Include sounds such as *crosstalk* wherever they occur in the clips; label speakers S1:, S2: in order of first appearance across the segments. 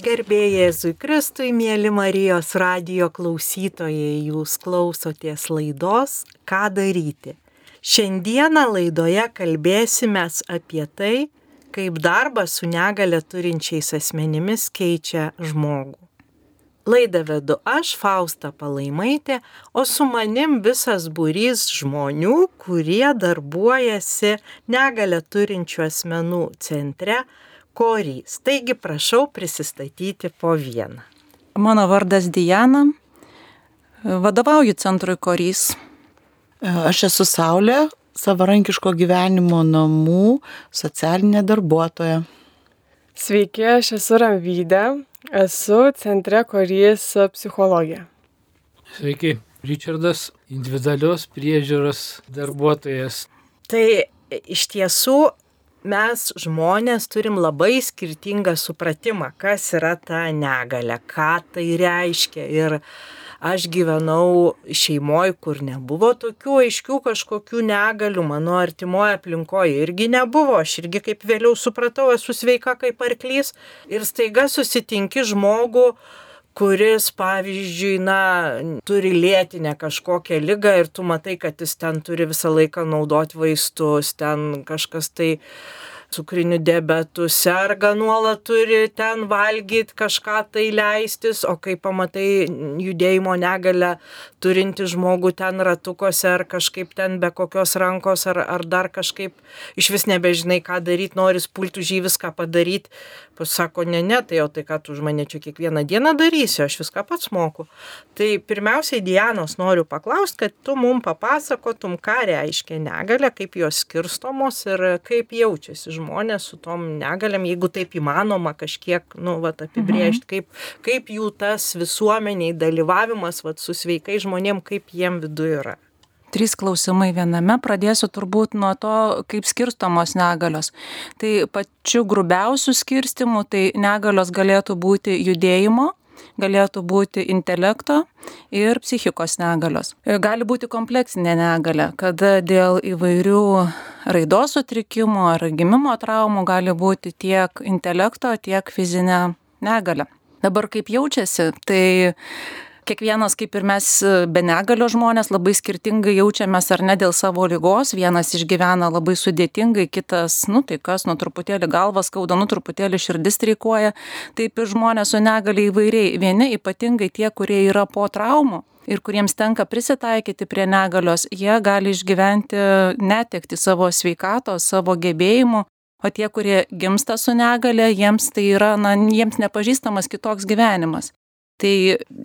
S1: Gerbėjai Jėzui Kristui, mėly Marijos radio klausytojai, jūs klausotės laidos Ką daryti. Šiandieną laidoje kalbėsime apie tai, kaip darbas su negale turinčiais asmenimis keičia žmogų. Laidą vedu aš, Fausta Palaimaitė, o su manim visas būrys žmonių, kurie darbuojasi negalę turinčių asmenų centre korys. Taigi prašau prisistatyti po vieną.
S2: Mano vardas Diana, vadovauju centrui korys.
S3: Aš esu Saulė, savarankiško gyvenimo namų socialinė darbuotoja.
S4: Sveiki, aš esu Ramvydė, esu centre korys psichologija.
S5: Sveiki, Richardas, individualios priežiūros darbuotojas.
S1: Tai iš tiesų mes žmonės turim labai skirtingą supratimą, kas yra ta negalė, ką tai reiškia. Ir aš gyvenau šeimoje, kur nebuvo tokių aiškių kažkokių negalių, mano artimoje aplinkoje irgi nebuvo, aš irgi kaip vėliau supratau, esu sveika kaip arklys ir staiga susitinki žmogų, kuris, pavyzdžiui, na, turi lėtinę kažkokią lygą ir tu matai, kad jis ten turi visą laiką naudoti vaistus, ten kažkas tai cukriniu diabetu serga nuolat turi ten valgyti, kažką tai leistis, o kai pamatai judėjimo negalę turinti žmogų ten ratukose ar kažkaip ten be kokios rankos ar, ar dar kažkaip iš vis nebežinai, ką daryti, noris pulti už jį viską padaryti, pasako, ne, ne, tai jau tai ką tu už mane čia kiekvieną dieną darysi, aš viską pats moku. Tai pirmiausiai Dianos noriu paklausti, kad tu mum papasakotum, ką reiškia negalė, kaip jos skirstomos ir kaip jaučiasi žmonės su tom negalėm, jeigu taip įmanoma kažkiek, nu, vat, apibriežti, mhm. kaip, kaip jų tas visuomeniai dalyvavimas, vat, su sveikais žmonėm, kaip jiem viduje yra.
S2: Trys klausimai viename. Pradėsiu turbūt nuo to, kaip skirstomos negalios. Tai pačiu grubiausiu skirstimu, tai negalios galėtų būti judėjimo, galėtų būti intelekto ir psichikos negalios. Gali būti kompleksinė negalė, kada dėl įvairių raidos sutrikimų ar gimimo traumų gali būti tiek intelekto, tiek fizinė negalė. Dabar kaip jaučiasi, tai kiekvienas, kaip ir mes, be negalio žmonės, labai skirtingai jaučiamės ar ne dėl savo lygos. Vienas išgyvena labai sudėtingai, kitas, nu tai kas, nu truputėlį galvas skauda, nu truputėlį širdis streikuoja. Taip ir žmonės su negali įvairiai. Vieni ypatingai tie, kurie yra po traumų. Ir kuriems tenka prisitaikyti prie negalios, jie gali išgyventi netekti savo sveikatos, savo gebėjimų, O tie, kurie gimsta su negale, jiems tai yra, na, jiems nepažįstamas kitoks gyvenimas tai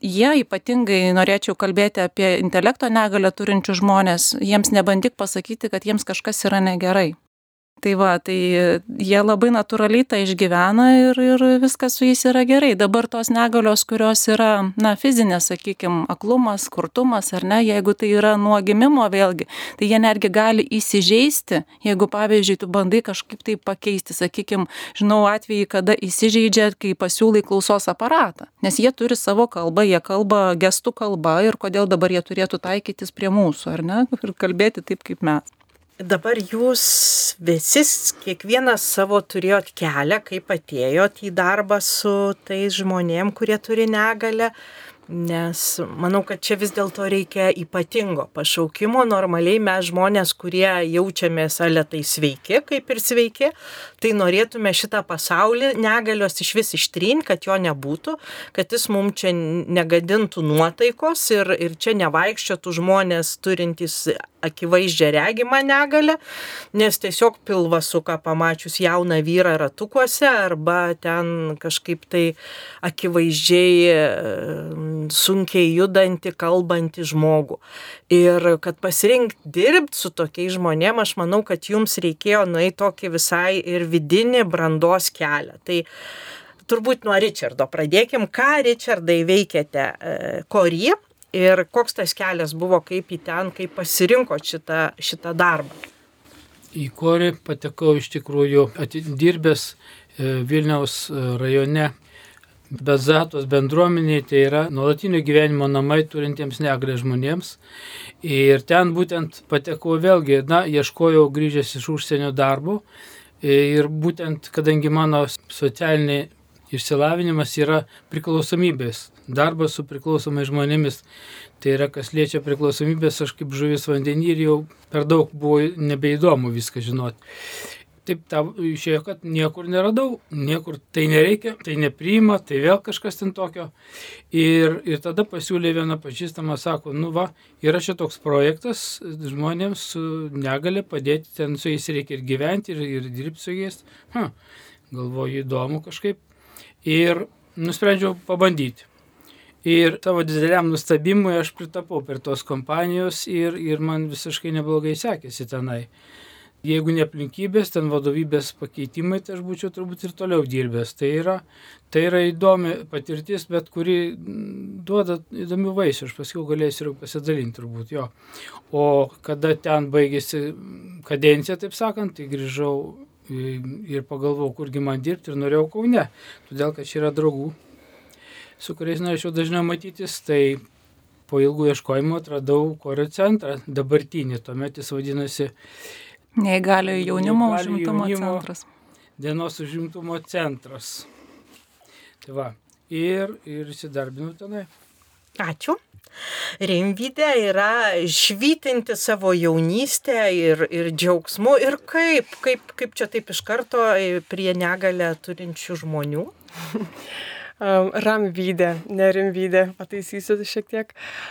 S2: jie ypatingai norėčiau kalbėti apie intelekto negalią turinčius žmones jiems nebandyk pasakyti kad jiems kažkas yra negerai Tai va, tai jie labai natūraliai tą išgyvena ir, ir viskas su jais yra gerai. Dabar tos negalios, kurios yra, na, fizinės, sakykime, aklumas, kurtumas ar ne, jeigu tai yra nuo gimimo vėlgi, tai jie netgi gali įsižeisti, jeigu, pavyzdžiui, tu bandai kažkaip tai pakeisti, sakykime, žinau atvejį, kada įsižeidžia, kai pasiūlai klausos aparatą. Nes jie turi savo kalbą, jie kalba gestų kalba ir kodėl dabar jie turėtų taikytis prie mūsų, ar ne, ir kalbėti taip kaip mes.
S1: Dabar jūs visi, kiekvienas savo turėjot kelią, kaip atėjot į darbą su tais žmonėm, kurie turi negalę. Nes manau, kad čia vis dėlto reikia ypatingo pašaukimo. Normaliai mes žmonės, kurie jaučiamės aletai sveiki, kaip ir sveiki, tai norėtume šitą pasaulį negalios iš vis ištrin, kad jo nebūtų, kad jis mums čia negadintų nuotaikos ir, ir čia nevaikščiotų žmonės turintys akivaizdžią regimą negalę, nes tiesiog pilvą suka pamačius jauną vyrą ratukuose arba ten kažkaip tai akivaizdžiai e, sunkiai judantį, kalbantį žmogų. Ir kad pasirinkti dirbti su tokiais žmonėmis, aš manau, kad jums reikėjo nueiti tokį visai ir vidinį brandos kelią. Tai turbūt nuo Richardo pradėkim. Ką Richardai veikėte Kory ir koks tas kelias buvo, kaip į ten, kaip pasirinko šitą, šitą darbą?
S5: Į Korį patekau iš tikrųjų atidirbęs e, Vilniaus e, rajone Bezatos bendruomeniai, tai yra nuolatinio gyvenimo namai turintiems negalę žmonėms. Ir ten būtent patekau vėlgi, na, ieškojau grįžęs iš užsienio darbo. Ir būtent, kadangi mano socialiniai išsilavinimas yra priklausomybės, darbas su priklausomais žmonėmis. Tai yra, kas liečia priklausomybės, aš kaip žuvis vandenį ir jau per daug buvo nebeįdomu viską žinoti. Taip ta, išėjo, kad niekur neradau, niekur tai nereikia, tai nepriima, tai vėl kažkas ten tokio. Ir, ir tada pasiūlė viena pažįstama, sako, nu va, yra čia toks projektas žmonėms su negale padėti, ten su jais reikia ir gyventi, ir, ir dirbti su jais. Ha, galvoju, įdomu kažkaip. Ir nusprendžiau pabandyti. Ir tavo dideliam nustabimui aš pritapau per tos kompanijos ir, ir man visiškai neblogai sekėsi tenai. Jeigu ne aplinkybės, ten vadovybės pakeitimai, tai aš būčiau turbūt ir toliau dirbęs. Tai yra, tai yra įdomi patirtis, bet kuri duoda įdomių vaisių. Aš paskui galėsiu ir pasidalinti turbūt jo. O kada ten baigėsi kadencija, taip sakant, tai grįžau ir pagalvojau, kurgi man dirbti ir norėjau Kaune. Todėl, kad čia yra draugų, su kuriais norėčiau dažniau matytis, tai po ilgų ieškojimų atradau korio centrą, dabartinį, tuomet jis vadinasi
S2: Neįgaliojo jaunimo užimtumo centras.
S5: Dienos užimtumo centras. Tai va, ir, ir įsidarbinau tenai.
S1: Ačiū. Rimvidė yra švytinti savo jaunystę ir, ir džiaugsmu. Ir kaip, kaip, kaip čia taip iš karto prie negalę turinčių žmonių?
S4: Ramvydė, nerimvydė, pataisysiu šiek tiek.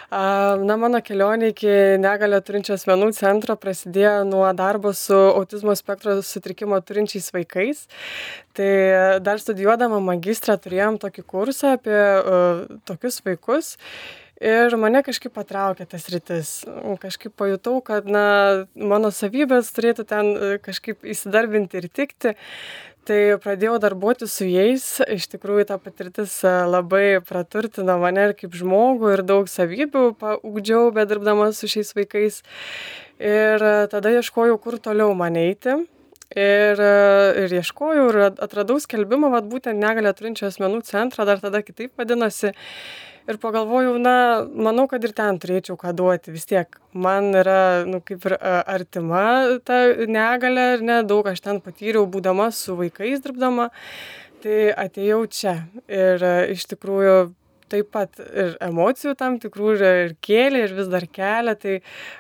S4: Na, mano kelionė iki negalę turinčio asmenų centro prasidėjo nuo darbo su autizmo spektro sutrikimo turinčiais vaikais. Tai dar studijuodama magistrą turėjom tokį kursą apie uh, tokius vaikus. Ir mane kažkaip patraukė tas rytis. Kažkaip pajutau, kad na, mano savybės turėtų ten kažkaip įsidarbinti ir tikti. Tai pradėjau darbuotis su jais. Iš tikrųjų ta patirtis e, labai praturtino mane ir kaip žmogų ir daug savybių paugdžiau bedirbdama su šiais vaikais. Ir e, tada ieškojau kur toliau man eiti. Ir, e, ir ieškojau ir atradau skelbimą vat būtent negalią turinčių asmenų centrą dar tada kitaip vadinosi ir pagalvojau, na, manau, kad ir ten turėčiau ką duoti. Vis tiek man yra, nu, kaip ir artima ta negalė, ar ne, daug aš ten patyriau, būdama su vaikais dirbdama. Tai atėjau čia ir iš tikrųjų taip pat ir emocijų tam tikrų ir, ir kėlė, ir vis dar kelia, tai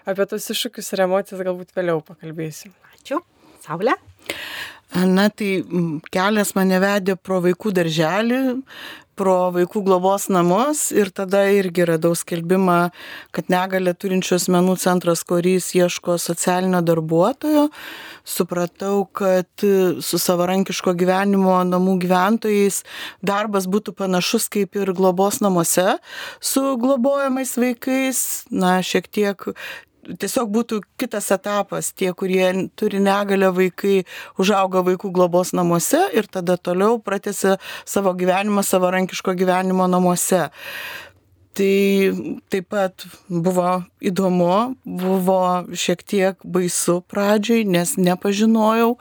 S4: apie tos iššūkius ir emocijas galbūt vėliau pakalbėsiu.
S1: Ačiū. Saulė?
S3: Na, tai kelias mane vedė pro vaikų darželį, pro vaikų globos namus ir tada irgi radau skelbimą, kad negalė turinčių asmenų centras korys ieško socialinio darbuotojo. Supratau, kad su savarankiško gyvenimo namų gyventojais darbas būtų panašus kaip ir globos namuose su globojamais vaikais. Na, šiek tiek tiesiog būtų kitas etapas. Tie, kurie turi negalę vaikai, užauga vaikų globos namuose ir tada toliau pratęsia savo gyvenimą savarankiško gyvenimo namuose. Tai taip pat buvo įdomu, buvo šiek tiek baisu pradžioj, nes nepažinojau,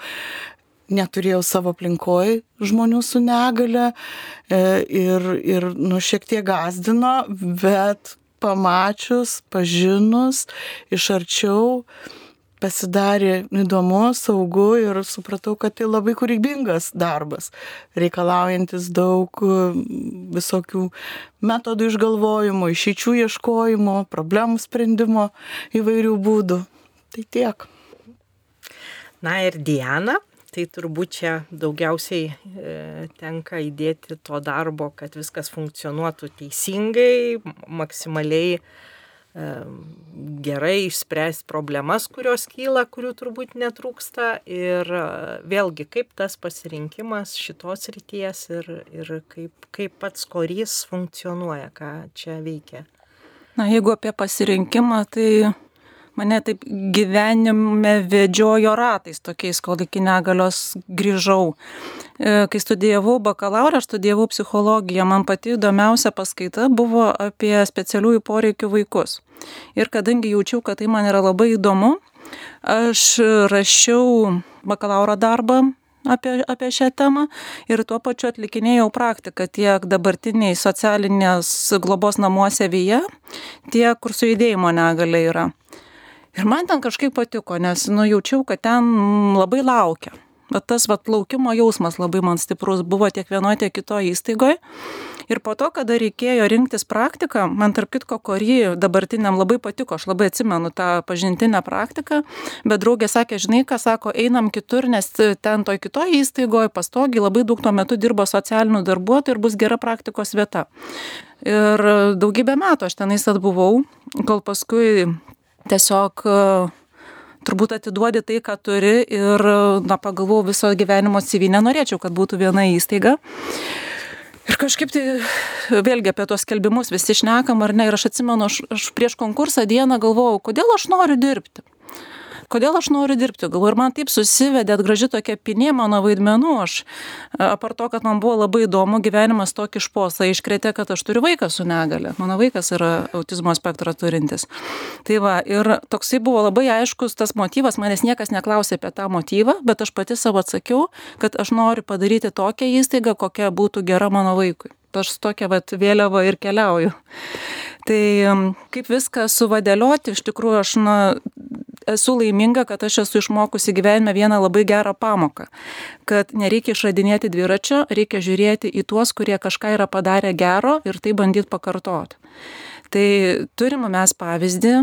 S3: neturėjau savo aplinkoj žmonių su negale e, ir, ir nu, šiek tiek gazdino, bet pamačius, pažinus iš arčiau pasidarė įdomu, saugu ir supratau, kad tai labai kūrybingas darbas, reikalaujantis daug visokių metodų išgalvojimo, išeičių ieškojimo, problemų sprendimo įvairių būdų. Tai tiek.
S1: Na ir Diana, tai turbūt čia daugiausiai e, tenka įdėti to darbo, kad viskas funkcionuotų teisingai, maksimaliai e, gerai išspręsti problemas, kurios kyla, kurių turbūt netrūksta. Ir e, vėlgi, kaip tas pasirinkimas šitos ryties ir, ir kaip, kaip pats korys funkcionuoja, ką čia veikia.
S2: Na, jeigu apie pasirinkimą, tai mane taip gyvenime vedžiojo ratais tokiais, kol iki negalios grįžau. E, kai studijavau bakalaurą, aš studijavau psichologiją, man pati įdomiausia paskaita buvo apie specialiųjų poreikių vaikus. Ir kadangi jaučiau, kad tai man yra labai įdomu, aš rašiau bakalauro darbą apie, apie šią temą ir tuo pačiu atlikinėjau praktiką tiek dabartiniai socialinės globos namuose vyje, tiek kur su judėjimo negalė yra. Ir man ten kažkaip patiko, nes nujaučiau, kad ten labai laukia. Bet tas vat, laukimo jausmas labai man stiprus buvo tiek vienoje, tiek kitoje įstaigoje. Ir po to, kada reikėjo rinktis praktiką, man tarp kitko, kurį dabartiniam labai patiko, aš labai atsimenu tą pažintinę praktiką, bet draugė sakė, žinai, ką sako, einam kitur, nes ten toj kitoje įstaigoje pastogiai labai daug tuo metu dirbo socialinių darbuotojų ir bus gera praktikos vieta. Ir daugybę metų aš tenais atbuvau, kol paskui tiesiog turbūt atiduodi tai, ką turi ir, na, pagalvojau viso gyvenimo CV, nenorėčiau, kad būtų viena įstaiga. Ir kažkaip tai vėlgi apie tuos skelbimus visi šnekam ar ne, ir aš atsimenu, aš, aš prieš konkursą dieną galvojau, kodėl aš noriu dirbti kodėl aš noriu dirbti. Galvoju, ir man taip susivedė graži tokia pinė mano vaidmenų. Aš, apart to, kad man buvo labai įdomu, gyvenimas tokį išposą iškrėtė, kad aš turiu vaiką su negale. Mano vaikas yra autizmo spektrą turintis. Tai va, ir toksai buvo labai aiškus tas motyvas, manęs niekas neklausė apie tą motyvą, bet aš pati savo atsakiau, kad aš noriu padaryti tokią įstaigą, kokia būtų gera mano vaikui. Aš tokią vat vėliavą ir keliauju. Tai kaip viską suvadėlioti, iš tikrųjų aš na, esu laiminga, kad aš esu išmokusi gyvenime vieną labai gerą pamoką. Kad nereikia išradinėti dviračio, reikia žiūrėti į tuos, kurie kažką yra padarę gero ir tai bandyti pakartoti. Tai turime mes pavyzdį,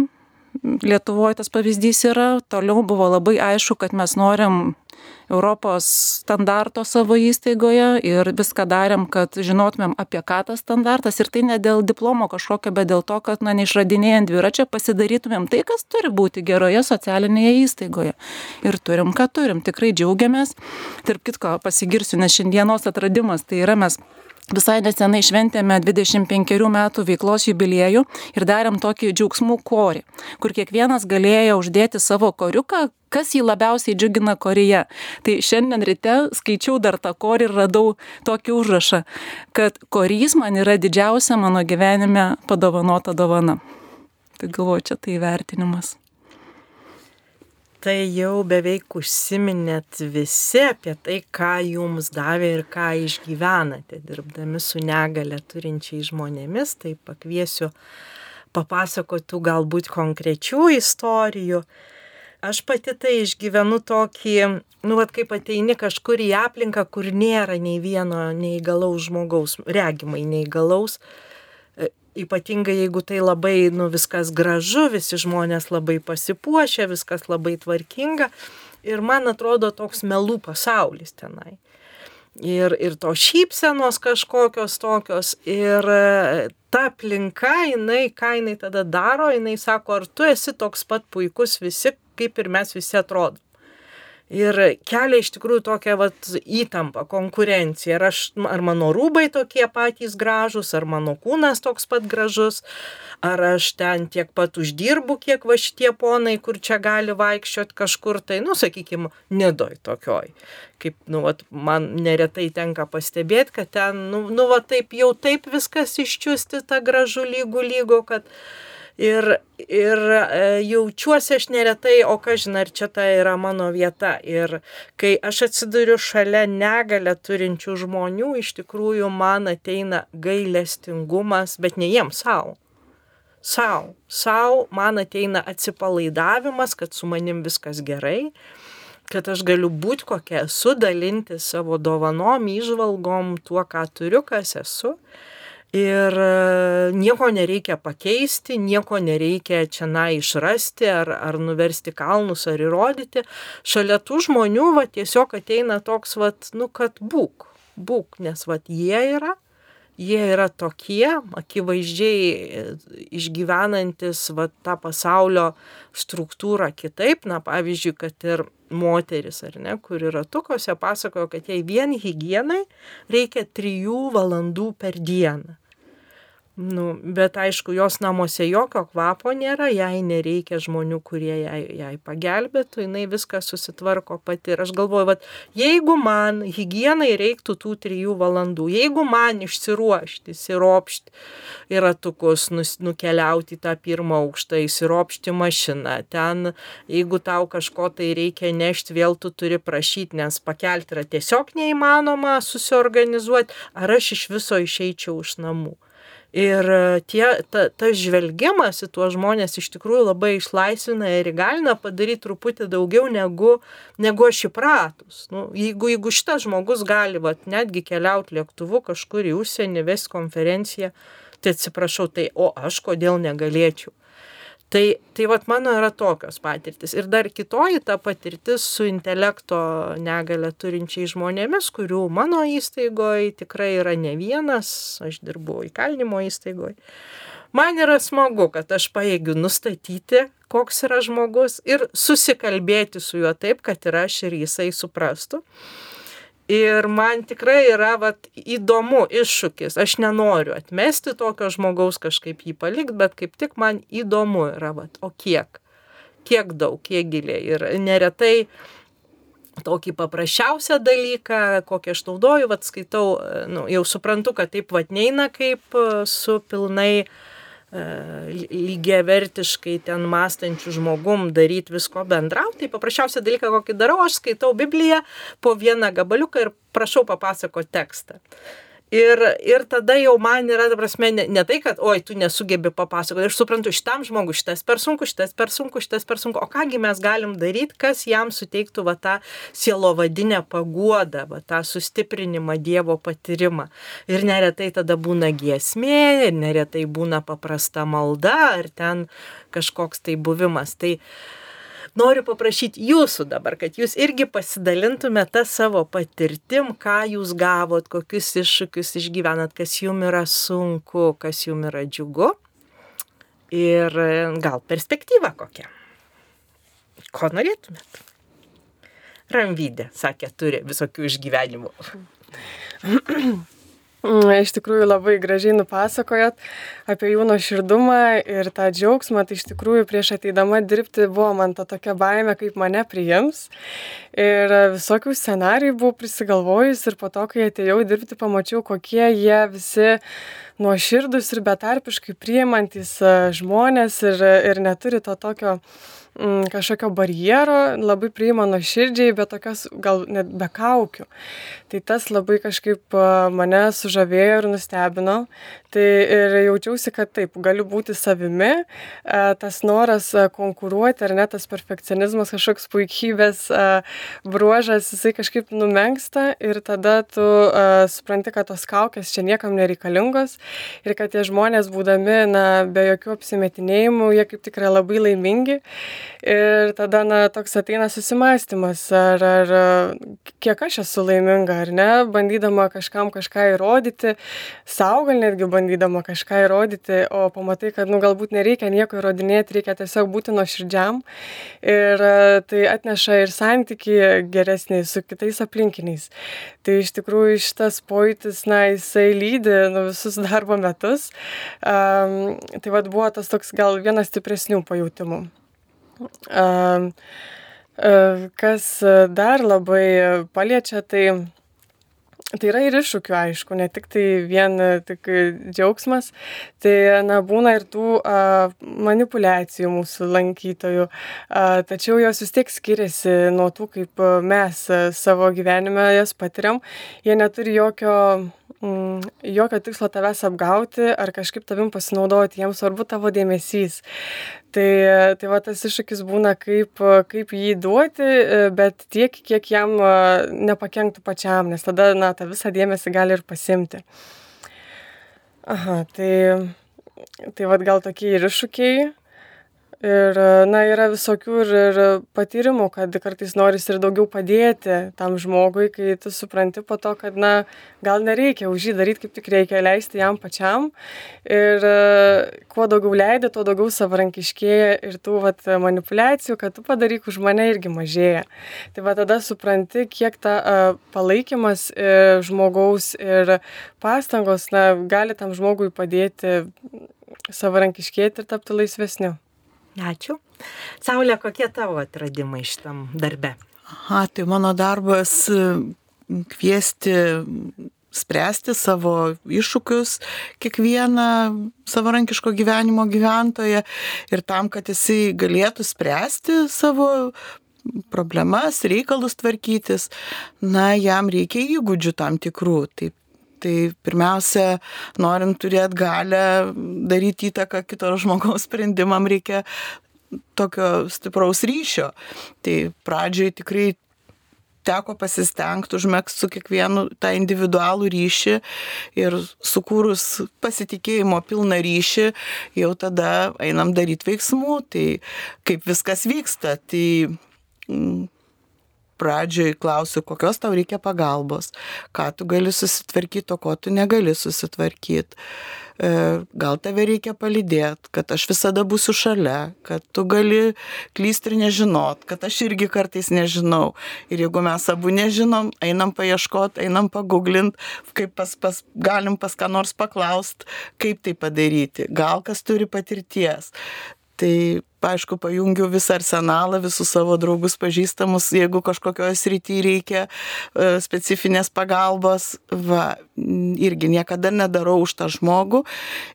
S2: Lietuvoje tas pavyzdys yra, toliau buvo labai aišku, kad mes norim Europos standarto savo įstaigoje ir viską darėm, kad žinotumėm apie ką tas standartas ir tai ne dėl diplomo kažkokio, bet dėl to, kad, na, neišradinėjant dviračio pasidarytumėm tai, kas turi būti geroje socialinėje įstaigoje. Ir turim, ką turim, tikrai džiaugiamės. Tarp kitko pasigirsiu, nes šiandienos atradimas tai yra mes Visai nesenai šventėme 25 metų veiklos jubiliejų ir darėm tokį džiaugsmų korį, kur kiekvienas galėjo uždėti savo koriuką, kas jį labiausiai džiugina koryje. Tai šiandien ryte skaičiau dar tą korį ir radau tokį užrašą, kad korys man yra didžiausia mano gyvenime padovanota dovana. Tai galvoju, čia tai vertinimas
S1: tai jau beveik užsiminėt visi apie tai, ką jums davė ir ką išgyvenate, dirbdami su negale turinčiai žmonėmis, tai pakviesiu papasakotų galbūt konkrečių istorijų. Aš pati tai išgyvenu tokį, nu, vad kaip ateini kažkur į aplinką, kur nėra nei vieno neįgalaus žmogaus, regimai neįgalaus, ypatingai jeigu tai labai, nu, viskas gražu, visi žmonės labai pasipuošę, viskas labai tvarkinga. Ir man atrodo toks melų pasaulis tenai. Ir, ir to šypsenos kažkokios tokios. Ir e, ta aplinka, jinai, ką jinai tada daro, jinai sako, ar tu esi toks pat puikus visi, kaip ir mes visi atrodom ir kelia iš tikrųjų tokią vat įtampą, konkurenciją. Ar, aš, ar mano rūbai tokie patys gražus, ar mano kūnas toks pat gražus, ar aš ten tiek pat uždirbu, kiek va šitie ponai, kur čia gali vaikščioti kažkur, tai, nu, sakykime, nedoj tokioj. Kaip, nu, vat, man neretai tenka pastebėti, kad ten, nu, nu, va, taip jau taip viskas iščiusti tą gražų lygų lygų, kad Ir, ir e, jaučiuosi aš neretai, o ką žinai, ar čia ta yra mano vieta. Ir kai aš atsiduriu šalia negalę turinčių žmonių, iš tikrųjų man ateina gailestingumas, bet ne jiems savo. Sau, sau man ateina atsipalaidavimas, kad su manim viskas gerai, kad aš galiu būti kokia esu, dalinti savo dovanom, įžvalgom, tuo, ką turiu, kas esu ir e, nieko nereikia pakeisti, nieko nereikia čia na išrasti ar, ar nuversti kalnus ar įrodyti. Šalia tų žmonių va, tiesiog ateina toks, va, nu, kad būk, būk, nes va, jie yra. Jie yra tokie, akivaizdžiai e, išgyvenantis va, tą pasaulio struktūrą kitaip, na pavyzdžiui, kad ir moteris, ar ne, kuri ratukose pasakojo, kad jai vien hygienai reikia trijų valandų per dieną. Nu, bet aišku, jos namuose jokio kvapo nėra, jai nereikia žmonių, kurie jai, jai pagelbėtų, jinai viską susitvarko pati. Ir aš galvoju, kad jeigu man hygienai reiktų tų trijų valandų, jeigu man išsiruošti, įsiropšti ir atukus, nukeliauti tą pirmą aukštą, įsiropšti mašiną, ten, jeigu tau kažko tai reikia nešti, vėl tu turi prašyti, nes pakelti yra tiesiog neįmanoma susiorganizuoti, ar aš iš viso išeičiau iš namų Ir tie, ta, tas žvelgimas į tuos žmonės iš tikrųjų labai išlaisvina ir įgalina padaryti truputį daugiau negu, negu aš įpratus. Nu, jeigu, jeigu šitas žmogus gali vat, netgi keliauti lėktuvu kažkur į užsienį, ves konferenciją, tai atsiprašau, tai o aš kodėl negalėčiau. Tai, tai vat mano yra tokios patirtis. Ir dar kitoji ta patirtis su intelekto negalę turinčiai žmonėmis, kurių mano įstaigoje tikrai yra ne vienas, aš dirbu įkalinimo įstaigoje. Man yra smagu, kad aš paėgiu nustatyti, koks yra žmogus ir susikalbėti su juo taip, kad ir aš ir jisai suprastų. Ir man tikrai yra vat, įdomu iššūkis. Aš nenoriu atmesti tokio žmogaus kažkaip jį palikti, bet kaip tik man įdomu yra, vat, o kiek, kiek daug, kiek giliai. Ir neretai tokį paprasčiausią dalyką, kokį aš naudoju, vat skaitau, nu, jau suprantu, kad taip vat neina kaip su pilnai uh, lygiavertiškai ten mąstančių žmogum daryti visko bendrauti. Tai paprasčiausią dalyką, kokį darau, aš skaitau Bibliją po vieną gabaliuką ir prašau papasako tekstą. Ir, ir tada jau man yra, ta prasme, ne, ne tai, kad, oi, tu nesugebi papasakoti, aš suprantu, šitam žmogui šitas per sunku, šitas per sunku, šitas per sunku, o kągi mes galim daryti, kas jam suteiktų va tą sielovadinę paguodą, va tą sustiprinimą Dievo patyrimą. Ir neretai tada būna giesmė, ir neretai būna paprasta malda, ar ten kažkoks tai buvimas. Tai, uh, noriu paprašyti jūsų dabar, kad jūs irgi pasidalintumėte tą savo patirtim, ką jūs gavot, kokius iššūkius išgyvenat, kas jums yra sunku, kas jums yra džiugu. Ir gal perspektyva kokia. Ko norėtumėt? Ramvydė, sakė, turi visokių išgyvenimų. *coughs*
S4: Mm, iš tikrųjų labai gražiai nupasakojot apie jų nuoširdumą ir tą džiaugsmą. Tai iš tikrųjų prieš ateidama dirbti buvo man ta tokia baime, kaip mane priims. Ir visokių scenarijų buvau prisigalvojus ir po to, kai atėjau dirbti, pamačiau, kokie jie visi nuoširdus ir betarpiškai priimantis e, žmonės ir, ir neturi to tokio mm, kažkokio barjero, labai priima nuoširdžiai, bet tokios gal net be kaukių. Tai tas labai kažkaip mane sužavėjo ir nustebino. Tai ir jaučiausi, kad taip, galiu būti savimi, tas noras konkuruoti ar net tas perfekcionizmas, kažkoks puikybės bruožas, jisai kažkaip numenksta ir tada tu supranti, kad tos kaukės čia niekam nereikalingos ir kad tie žmonės būdami, na, be jokių apsimetinėjimų, jie kaip tikrai labai laimingi Ir tada, na, toks ateina susimastymas, ar, ar kiek aš esu laiminga, ar ne, bandydama kažkam kažką įrodyti, savo gal netgi bandydama kažką įrodyti, o pamatai, kad, nu, galbūt nereikia nieko įrodinėti, reikia tiesiog būti nuoširdžiam. Ir tai atneša ir santyki geresnį su kitais aplinkiniais. Tai iš tikrųjų šitas pojūtis, na, jisai lydi nu, visus darbo metus. Um, tai vad buvo tas toks gal vienas stipresnių pajūtimų. Kas dar labai paliečia, tai Tai yra ir iššūkių, aišku, ne tik tai vien tik džiaugsmas, tai na, būna ir tų a, manipulacijų mūsų lankytojų, a, tačiau jos vis tiek skiriasi nuo tų, kaip mes savo gyvenime jas patiriam. Jie neturi jokio mm, jokio tikslo tavęs apgauti ar kažkaip tavim pasinaudoti, jiems svarbu tavo dėmesys. Tai, tai va tas iššūkis būna, kaip, kaip jį duoti, bet tiek, kiek jam nepakenktų pačiam, nes tada, na, tą visą dėmesį gali ir pasimti. Aha, tai, tai va gal tokie ir iššūkiai ir na yra visokių ir ir patyrimų kad kartais norisi ir daugiau padėti tam žmogui kai tu supranti po to kad na gal nereikia už jį daryt kaip tik reikia leisti jam pačiam. Ir kuo daugiau leidi tuo daugiau savarankiškėja ir tų vat manipuliacijų kad tu padaryk už mane irgi mažėja. Tai va tada supranti kiek ta palaikymas e, žmogaus ir pastangos na gali tam žmogui padėti savarankiškėti ir tapti laisvesniu
S1: Ačiū. Saulė, kokie tavo atradimai šitam darbe?
S3: Aha, tai mano darbas kviesti spręsti savo iššūkius kiekvieną savarankiško gyvenimo gyventoją ir tam, kad jisai galėtų spręsti savo problemas, reikalus tvarkytis, na, jam reikia įgūdžių tam tikrų. Tai Tai pirmiausia, norint turėti galę daryti įtaką kito žmogaus sprendimam, reikia tokio stipraus ryšio. Tai pradžioj tikrai teko pasistengti užmėgti su kiekvienu tą individualų ryšį ir sukūrus pasitikėjimo pilną ryšį, jau tada einam daryti veiksmų, tai kaip viskas vyksta. Tai mm, pradžioj klausiu, kokios tau reikia pagalbos, ką tu gali susitvarkyti, o ko tu negali susitvarkyti. E, gal tave reikia palydėti, kad aš visada būsiu šalia, kad tu gali klysti ir nežinot, kad aš irgi kartais nežinau. Ir jeigu mes abu nežinom, einam paieškoti, einam pagooglint, kaip pas, pas, galim pas ką nors paklausti, kaip tai padaryti. Gal kas turi patirties. Tai, aišku, pajungiu visą arsenalą, visus savo draugus pažįstamus, jeigu kažkokioje srityje reikia e, specifinės pagalbos, va, irgi niekada nedarau už tą žmogų.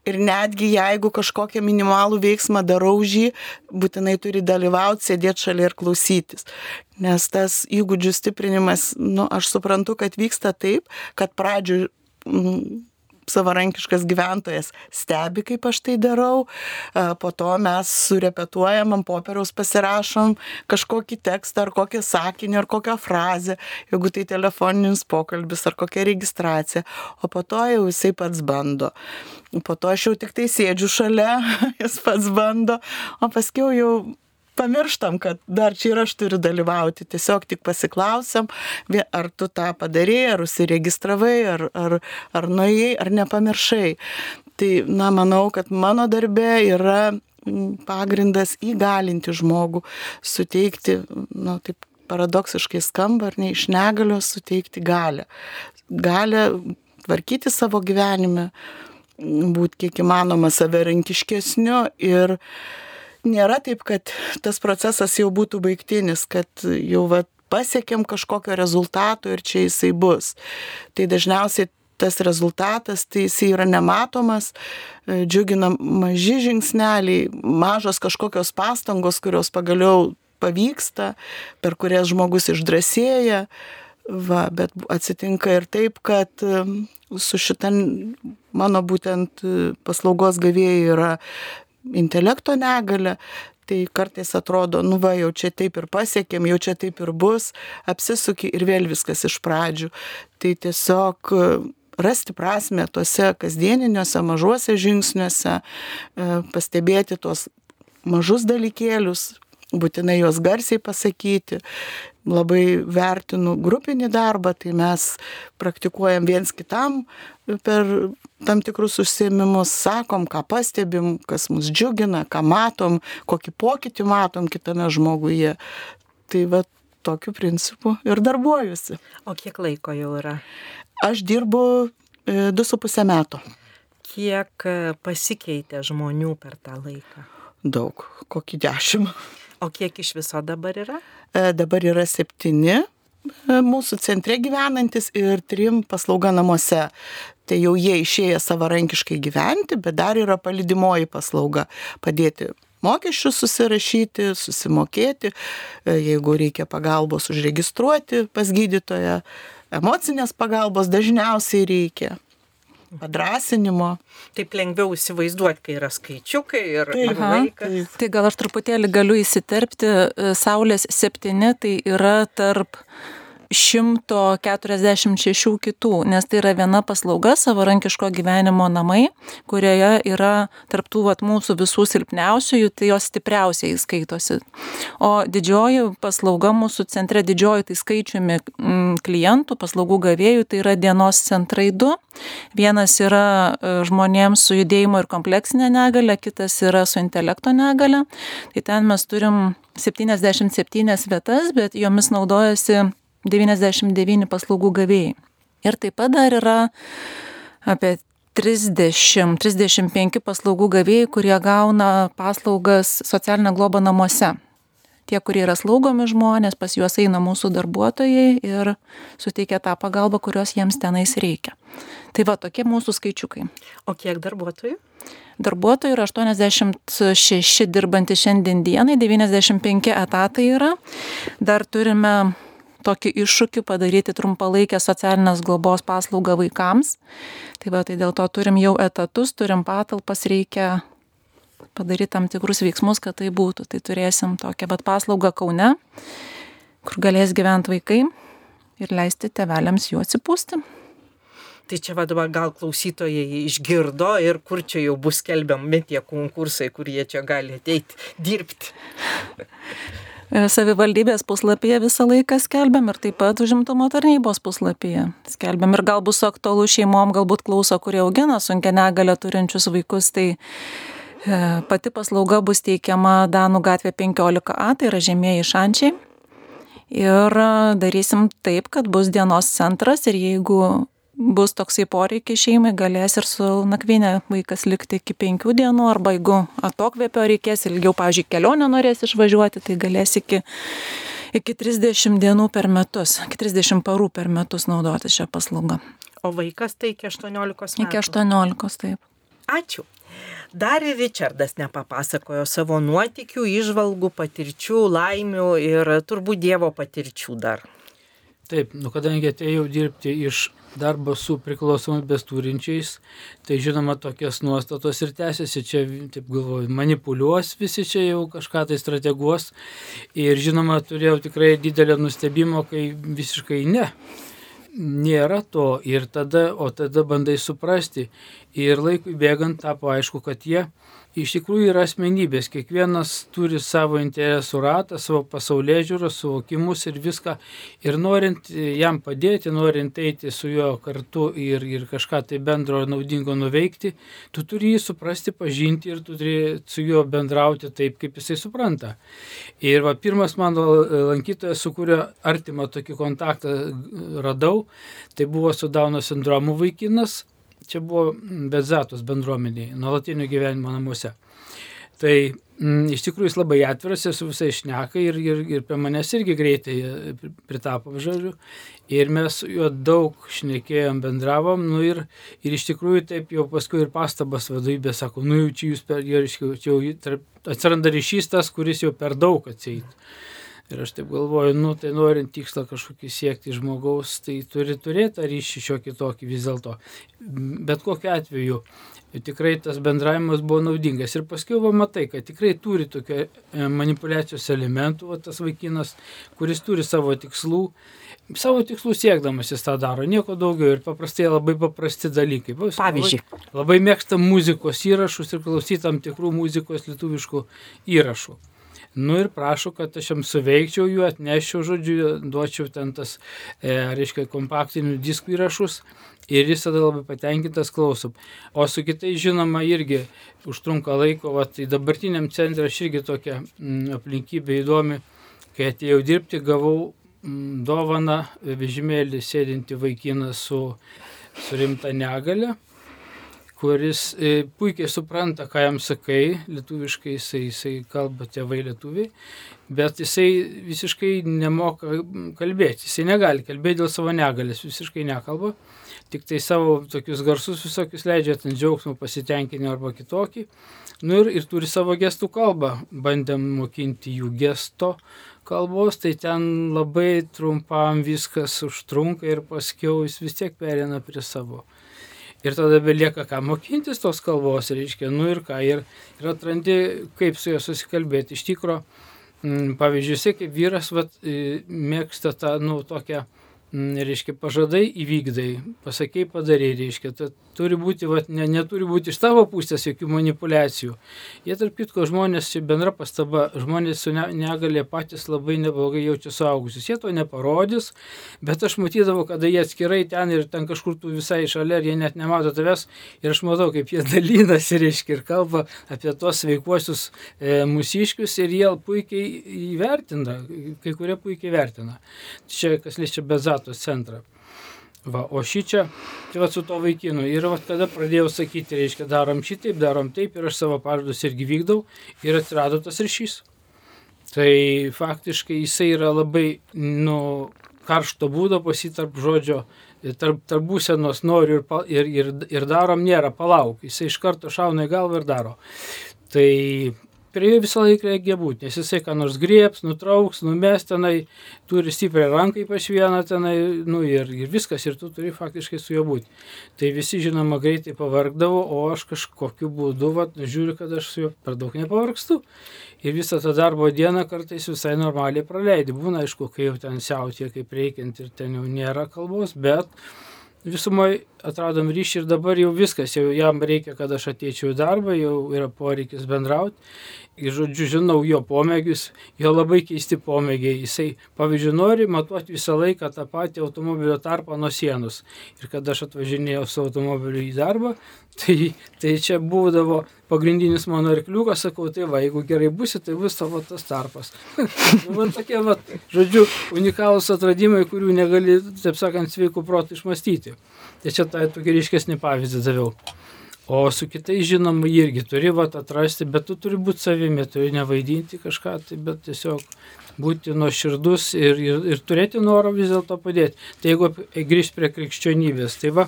S3: Ir netgi jeigu kažkokią minimalų veiksmą darau už jį, būtinai turi dalyvauti, sėdėti šalia ir klausytis. Nes tas įgūdžių stiprinimas, nu, aš suprantu, kad vyksta taip, kad pradžioj savarankiškas gyventojas stebi, kaip aš tai darau, po to mes surepetuojam, ant popieriaus pasirašom kažkokį tekstą ar kokią sakinį ar kokią frazę, jeigu tai telefoninis pokalbis ar kokia registracija, o po to jau jisai pats bando. Po to aš jau tik tai sėdžiu šalia, *laughs* jis pats bando, o paskui jau pamirštam, kad dar čia ir aš turiu dalyvauti. Tiesiog tik pasiklausiam, ar tu tą padarėjai, ar užsiregistravai, ar, ar, ar nuėjai, ar nepamiršai. Tai, na, manau, kad mano darbe yra pagrindas įgalinti žmogų, suteikti, na, taip paradoksiškai skamba, ar ne, iš negalios suteikti galę. Galę tvarkyti savo gyvenime, būti kiek įmanoma savarankiškesniu ir nėra taip, kad tas procesas jau būtų baigtinis, kad jau va, pasiekėm kažkokio rezultato ir čia jisai bus. Tai dažniausiai tas rezultatas, tai jisai yra nematomas, džiugina maži žingsneliai, mažos kažkokios pastangos, kurios pagaliau pavyksta, per kurias žmogus išdrasėja. Va, bet atsitinka ir taip, kad su šitą mano būtent paslaugos gavėjai yra intelekto negalę, tai kartais atrodo, nu va, jau čia taip ir pasiekėm, jau čia taip ir bus, apsisuki ir vėl viskas iš pradžių. Tai tiesiog e, rasti prasme tuose kasdieniniuose mažuose žingsniuose, e, pastebėti tuos mažus dalykėlius, būtinai juos garsiai pasakyti. Labai vertinu grupinį darbą, tai mes praktikuojam viens kitam per tam tikrus užsiemimus, sakom, ką pastebim, kas mus džiugina, ką matom, kokį pokytį matom kitame žmoguje. Tai va tokiu principu ir darbuojuosi.
S1: O kiek laiko jau yra?
S3: Aš dirbu e, du su pusę metų.
S1: Kiek e, pasikeitė žmonių per tą laiką?
S3: Daug, kokį dešimt.
S1: O kiek iš viso dabar yra?
S3: E, dabar yra septyni e, mūsų centre gyvenantis ir trim paslauga namuose. Tai jau jie išėję savarankiškai gyventi, bet dar yra palidimoji paslauga padėti mokesčius susirašyti, susimokėti, e, jeigu reikia pagalbos užregistruoti pas gydytoją, emocinės pagalbos dažniausiai reikia padrasinimo.
S1: Taip lengviau įsivaizduoti, kai yra skaičiukai
S2: ir, vaikas. Tai gal aš truputėlį galiu įsiterpti, e, Saulės septyni tai yra tarp 146 kitų, nes tai yra viena paslauga savarankiško gyvenimo namai, kurioje yra tarptų vat, mūsų visų silpniausiųjų, tai jos stipriausiai skaitosi. O didžioji paslauga mūsų centre, didžioji tai skaičiumi mm, klientų, paslaugų gavėjų, tai yra dienos centrai 2. Vienas yra e, žmonėms su judėjimo ir kompleksinė negalė, kitas yra su intelekto negalė. Tai ten mes turim 77 vietas, bet jomis naudojasi 99 paslaugų gavėjai. Ir taip pat dar yra apie 30-35 paslaugų gavėjai, kurie gauna paslaugas socialinę globą namuose. Tie, kurie yra slaugomi žmonės, pas juos eina mūsų darbuotojai ir suteikia tą pagalbą, kurios jiems tenais reikia. Tai va tokie mūsų skaičiukai.
S1: O kiek darbuotojų?
S2: Darbuotojų yra 86 dirbantys šiandien dienai, 95 etatai yra. Dar turime tokį iššūkį padaryti trumpalaikę socialinės globos paslaugą vaikams. Tai va, tai dėl to turim jau etatus, turim patalpas, reikia padaryti tam tikrus veiksmus, kad tai būtų. Tai turėsim tokią pat paslaugą Kaune, kur galės gyventi vaikai ir leisti tevelėms jų atsipūsti.
S1: Tai čia vadova gal klausytojai išgirdo ir kur čia jau bus skelbiami tie konkursai, kur jie čia gali ateiti dirbti.
S2: E, savivaldybės puslapyje visą laiką skelbiam ir taip pat užimtumo tarnybos puslapyje. Skelbiam ir gal bus aktualu šeimom, galbūt klauso, kurie augina sunkia negalę turinčius vaikus, tai e, pati paslauga bus teikiama Danų gatvė 15A, tai yra žemieji šančiai. Ir e, darysim taip, kad bus dienos centras ir jeigu bus toksai poreikis šeimai, galės ir su nakvynė vaikas likti iki penkių dienų, arba jeigu atokvėpio reikės ilgiau, pavyzdžiui, kelionę norės išvažiuoti, tai galės iki, iki 30 dienų per metus, iki 30 parų per metus naudoti šią paslaugą.
S1: O vaikas tai iki 18 metų.
S2: Iki 18, taip.
S1: Ačiū. Dar ir Richardas nepapasakojo savo nuotikių, išvalgų, patirčių, laimių ir turbūt Dievo patirčių dar.
S5: Taip, nu kadangi atėjau dirbti iš darbo su priklausomybės turinčiais, tai žinoma tokias nuostatos ir tęsiasi, čia, taip galvoju, manipuliuos visi čia jau kažką tai strateguos. Ir žinoma turėjau tikrai didelę nustebimo, kai visiškai ne. Nėra to. Ir tada, o tada bandai suprasti. Ir laikui bėgant tapo aišku, kad jie iš tikrųjų yra asmenybės, kiekvienas turi savo interesų ratą, savo pasaulyje žiūrą, suvokimus ir viską. Ir norint jam padėti, norint eiti su juo kartu ir, ir kažką tai bendro ir naudingo nuveikti, tu turi jį suprasti, pažinti ir tu turi su juo bendrauti taip, kaip jisai supranta. Ir va, pirmas mano lankytojas, su kuriuo artimą tokį kontaktą radau, tai buvo su Dauno sindromu vaikinas čia buvo Betzatos bendruomeniai, nuolatinio gyvenimo namuose. Tai m, mm, iš tikrųjų jis labai atviras, jis su visai šneka ir, ir, ir prie manęs irgi greitai e, pritapom žodžiu. Ir mes su juo daug šnekėjom, bendravom, nu ir, ir iš tikrųjų taip jau paskui ir pastabas vadovybė sako, nu jau čia jūs per, jau, jau atsiranda ryšys tas, kuris jau per daug atseit. Ir aš taip galvoju, nu tai norint tikslą kažkokį siekti žmogaus, tai turi turėti tą ryšį šiokį tokį vis dėlto. Bet kokiu atveju tikrai tas bendravimas buvo naudingas. Ir paskui va matai, kad tikrai turi tokio e, manipulacijos elementų, va, tas vaikinas, kuris turi savo tikslų. Savo tikslų siekdamas jis tą daro, nieko daugiau ir paprastai labai paprasti dalykai.
S1: Pavyzdžiui.
S5: Labai, labai mėgsta muzikos įrašus ir klausyti tam tikrų muzikos lietuviškų įrašų. Nu ir prašo, kad aš jam suveikčiau jų, atneščiau, žodžiu, duočiau ten tas, e, reiškia, kompaktinių diskų įrašus ir jis tada labai patenkintas klausom. O su kitais, žinoma, irgi užtrunka laiko, va, tai dabartiniam centre aš irgi tokia m, mm, aplinkybė įdomi, kai atėjau dirbti, gavau m, mm, dovaną vežimėlį sėdinti vaikiną su, su rimta negale kuris e, puikiai supranta, ką jam sakai, lietuviškai jisai, jisai kalba tėvai lietuviai, bet jisai visiškai nemoka kalbėti, jisai negali kalbėti dėl savo negalės, visiškai nekalba, tik tai savo tokius garsus visokius leidžia ten džiaugsmą, pasitenkinimą arba kitokį. Nu ir, ir turi savo gestų kalbą, bandėm mokinti jų gesto kalbos, tai ten labai trumpam viskas užtrunka ir paskiau jis vis tiek perina prie savo ir tada belieka ką mokintis tos kalbos, reiškia, nu ir ką, ir, ir atrandi, kaip su juo susikalbėti. Iš tikrųjų, mm, pavyzdžiui, kaip vyras vat, mėgsta tą, nu, tokią reiškia, pažadai įvykdai, pasakei padarai, reiškia, tai turi būti, va, ne, neturi būti iš tavo pusės jokių manipulacijų. Jie, tarp kitko, žmonės, čia bendra pastaba, žmonės su ne, negalė patys labai neblogai jaučia suaugusius. Jie to neparodys, bet aš matydavau, kada jie atskirai ten ir ten kažkur tu visai šalia, ir jie net nemato tavęs, ir aš matau, kaip jie *laughs* dalinasi, reiškia, ir kalba apie tos sveikuosius e, mūsiškius, ir jie puikiai įvertina, kai kurie puikiai vertina. Čia, kas liečia bezato sveikatos centrą. Va, o šį čia, tai va su to vaikinu. Ir va tada pradėjau sakyti, reiškia, darom šitaip, darom taip ir aš savo pažadus irgi vykdau ir atsirado tas ryšys. Tai faktiškai jisai yra labai, nu, karšto būdo pasitarp žodžio, tarp, tarp būsenos noriu ir, ir, ir, ir darom nėra, palauk. Jisai iš karto šauna į galvą ir daro. Tai prie jo visą laiką reikia būti, nes jisai ką nors grieps, nutrauks, numes tenai, turi stiprią ranką ypač vieną tenai, nu ir, ir viskas, ir tu turi faktiškai su juo būti. Tai visi, žinoma, greitai pavargdavo, o aš kažkokiu būdu, va, žiūriu, kad aš su juo per daug nepavargstu. Ir visą tą darbo dieną kartais visai normaliai praleidi. Būna, aišku, kai jau ten siautė, kaip reikiant ir ten jau nėra kalbos, bet visumai atradom ryšį ir dabar jau viskas, jau jam reikia, kad aš ateičiau į darbą, jau yra poreikis bendrauti. Ir žodžiu, žinau jo pomėgius, jo labai keisti pomėgiai. Jisai, pavyzdžiui, nori matuoti visą laiką tą patį automobilio tarpą nuo sienos. Ir kada aš atvažinėjau su automobiliu į darbą, tai, tai čia būdavo pagrindinis mano arkliukas, sakau, tai va, jeigu gerai busi, tai bus tavo tas tarpas. *laughs* nu, man tokie, va, žodžiu, unikalūs atradimai, kurių negali, taip sakant, sveikų protų išmastyti. Tai čia tai tokį ryškesnį pavyzdį daviau. O su kitais, žinoma, irgi turi vat, atrasti, bet tu turi būti savimi, turi nevaidinti kažką, tai, bet tiesiog būti nuoširdus ir, ir, ir turėti norą vis dėlto padėti. Tai jeigu grįžti prie krikščionybės, tai va,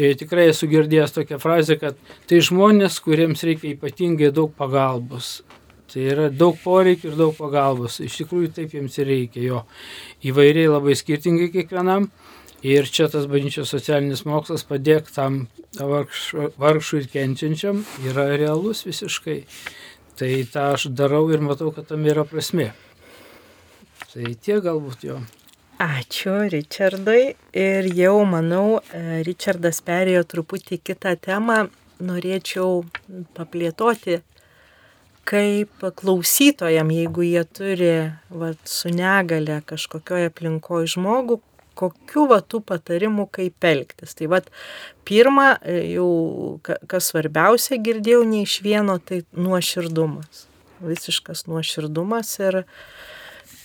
S5: ir tikrai esu girdėjęs tokią frazę, kad tai žmonės, kuriems reikia ypatingai daug pagalbos. Tai yra daug poreikių ir daug pagalbos. Iš tikrųjų taip jiems ir reikia jo. Įvairiai labai skirtingai kiekvienam. Ir čia tas bažnyčios socialinis mokslas padėk tam vargšui ir kenčiančiam yra realus visiškai. Tai tą aš darau ir matau, kad tam yra prasme. Tai tiek galbūt jo.
S1: Ačiū Richardui. Ir jau, manau, e, Richardas perėjo truputį kitą temą. Norėčiau paplėtoti, kaip klausytojam, jeigu jie turi vat, su negale kažkokioje aplinkoje žmogų, kokių va tų patarimų, kaip elgtis. Tai va, pirma, e, jau kas svarbiausia girdėjau ne iš vieno, tai nuoširdumas. Visiškas nuoširdumas ir,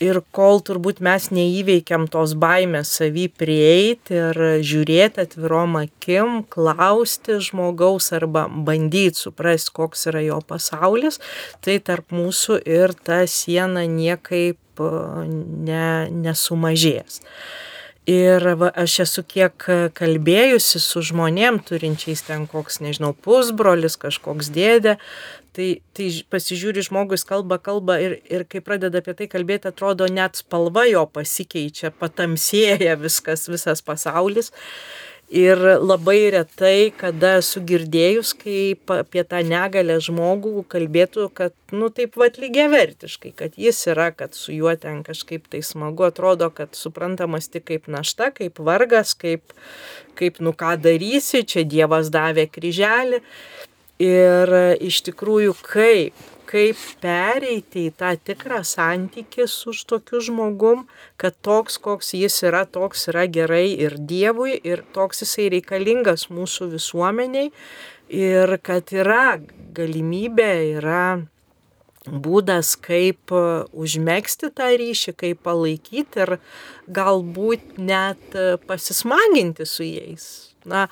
S1: ir kol turbūt mes neįveikiam tos baimės savy prieiti ir žiūrėti atvirom akim, klausti žmogaus arba bandyti suprasti, koks yra jo pasaulis, tai tarp mūsų ir ta siena niekaip e, ne, nesumažės. Ir va, aš esu kiek kalbėjusi su žmonėm turinčiais ten koks, nežinau, pusbrolis, kažkoks dėdė, tai, tai pasižiūri žmogus kalba, kalba ir, ir kai pradeda apie tai kalbėti, atrodo net spalva jo pasikeičia, patamsėja viskas, visas pasaulis. Ir labai retai, kada esu girdėjus, kaip apie tą negalę žmogų kalbėtų, kad, nu, taip vat lygiai vertiškai, kad jis yra, kad su juo ten kažkaip tai smagu, atrodo, kad suprantamas tik kaip našta, kaip vargas, kaip, kaip nu ką darysi, čia Dievas davė kryželį. Ir iš tikrųjų, kaip kaip pereiti į tą tikrą santykį su tokiu žmogum, kad toks, koks jis yra, toks yra gerai ir Dievui, ir toks jisai reikalingas mūsų visuomeniai, ir kad yra galimybė, yra būdas, kaip užmėgsti tą ryšį, kaip palaikyti ir galbūt net pasismaginti su jais Na,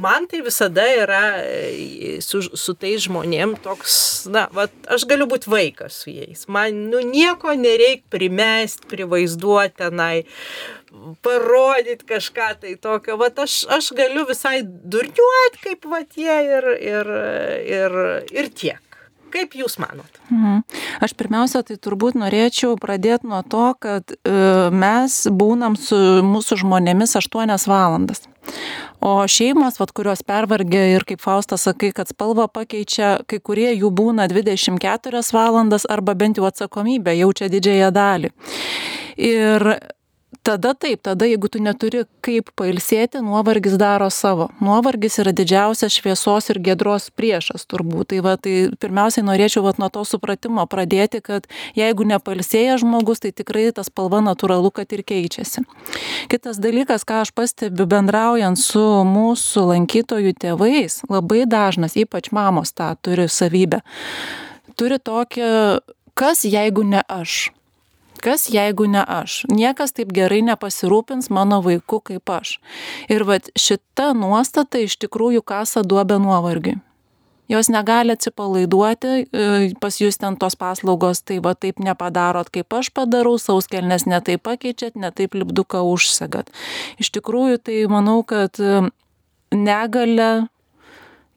S1: man tai visada yra e, su, su tais žmonėm toks, na, va, aš galiu būti vaikas su jais. Man, nu, nieko nereikia primesti, privaizduoti tenai, parodyti kažką tai tokio. Va, aš, aš galiu visai durniuoti kaip va tie ir, ir, ir, ir tiek. Kaip Jūs manot?
S2: Mhm. Aš pirmiausia, tai turbūt norėčiau pradėti nuo to, kad e, mes būnam su mūsų žmonėmis 8 valandas. O šeimos, vat, kurios pervargia ir kaip Faustas sakai, kad spalva pakeičia, kai kurie jų būna 24 valandas arba bent jau atsakomybę jaučia didžiąją dalį. Ir tada taip, tada jeigu tu neturi kaip pailsėti, nuovargis daro savo. Nuovargis yra didžiausias šviesos ir gedros priešas turbūt. Tai, va, tai pirmiausiai norėčiau va, nuo to supratimo pradėti, kad jeigu nepailsėja žmogus, tai tikrai tas spalva natūralu, kad ir keičiasi. Kitas dalykas, ką aš pastebiu bendraujant su mūsų lankytojų tėvais, labai dažnas, ypač mamos tą turi savybę. Turi tokią, kas jeigu ne aš Kas jeigu ne aš? Niekas taip gerai nepasirūpins mano vaiku kaip aš. Ir vat šita nuostata iš tikrųjų kasa duobę nuovargiui. Jos negali atsipalaiduoti, e, pas jūs ten tos paslaugos, tai va taip nepadarot, kaip aš padarau, sauskelnes netaip pakeičiat, netaip lipduką užsegat. Iš tikrųjų, tai manau, kad e, negalę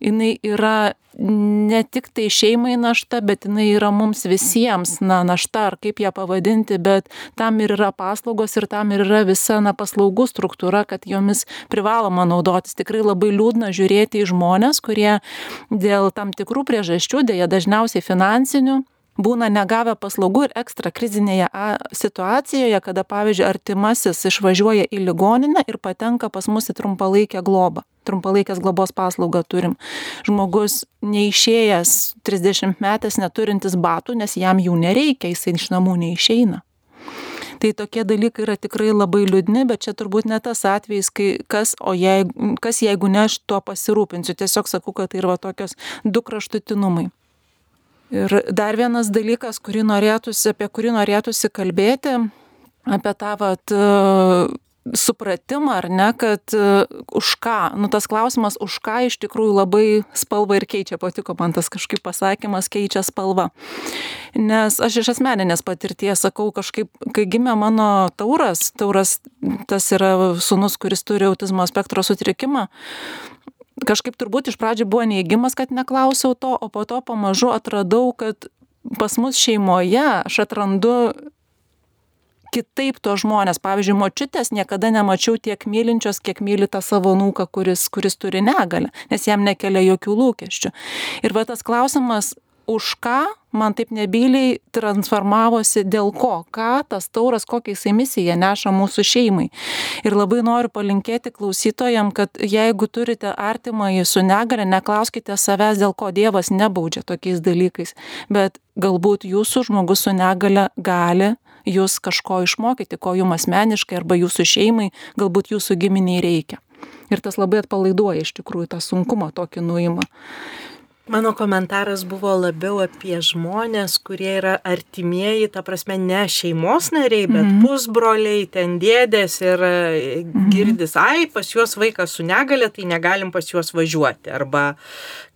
S2: jinai yra ne tik tai šeimai našta, bet jinai yra mums visiems na, našta, ar kaip ją pavadinti, bet tam ir yra paslaugos ir tam ir yra visa na, paslaugų struktūra, kad jomis privaloma naudotis. Tikrai labai liūdna žiūrėti į žmonės, kurie dėl tam tikrų priežasčių, dėja dažniausiai finansinių, būna negavę paslaugų ir ekstra krizinėje situacijoje, kada, pavyzdžiui, artimasis išvažiuoja į ligoninę ir patenka pas mus į trumpalaikę globą. Trumpalaikės globos paslaugą turim. Žmogus neišėjęs 30 metės neturintis batų, nes jam jų nereikia, jisai iš namų neišeina. Tai tokie dalykai yra tikrai labai liūdni, bet čia turbūt ne tas atvejis, kai kas, o jeigu, kas jeigu ne aš tuo pasirūpinsiu. Tiesiog sakau, kad tai yra tokios du kraštutinumai. Ir dar vienas dalykas, kurį norėtųsi, apie kurį norėtųsi kalbėti, apie tą vat, supratimą, ar ne, kad uh, už ką, nu tas klausimas, už ką iš tikrųjų labai spalva ir keičia, patiko man tas kažkaip pasakymas, keičia spalva. Nes aš iš asmeninės patirties sakau, kažkaip, kai gimė mano tauras, tauras tas yra sunus, kuris turi autizmo spektro sutrikimą, kažkaip turbūt iš pradžių buvo neįgymas, kad neklausiau to, o po to pamažu atradau, kad pas mus šeimoje aš atrandu kitaip to žmonės. Pavyzdžiui, močiutės niekada nemačiau tiek mylinčios, kiek myli tą savo nūką, kuris, kuris turi negalę, nes jam nekelia jokių lūkesčių. Ir va tas klausimas, už ką man taip nebyliai transformavosi, dėl ko, ką tas tauras, kokią jisai misiją neša mūsų šeimai. Ir labai noriu palinkėti klausytojam, kad jeigu turite artimąjį su negare, neklauskite savęs, dėl ko Dievas nebaudžia tokiais dalykais, bet galbūt jūsų žmogus su negale gali jūs kažko išmokyti, ko jums asmeniškai arba jūsų šeimai, galbūt jūsų giminiai reikia. Ir tas labai atpalaiduoja iš tikrųjų tą sunkumą tokį nuimą.
S1: Mano komentaras buvo labiau apie žmonės, kurie yra artimieji, ta prasme, ne šeimos nariai, bet mm -hmm. pusbroliai, ten dėdės ir mm -hmm. girdis, ai, pas juos vaikas su negale, tai negalim pas juos važiuoti. Arba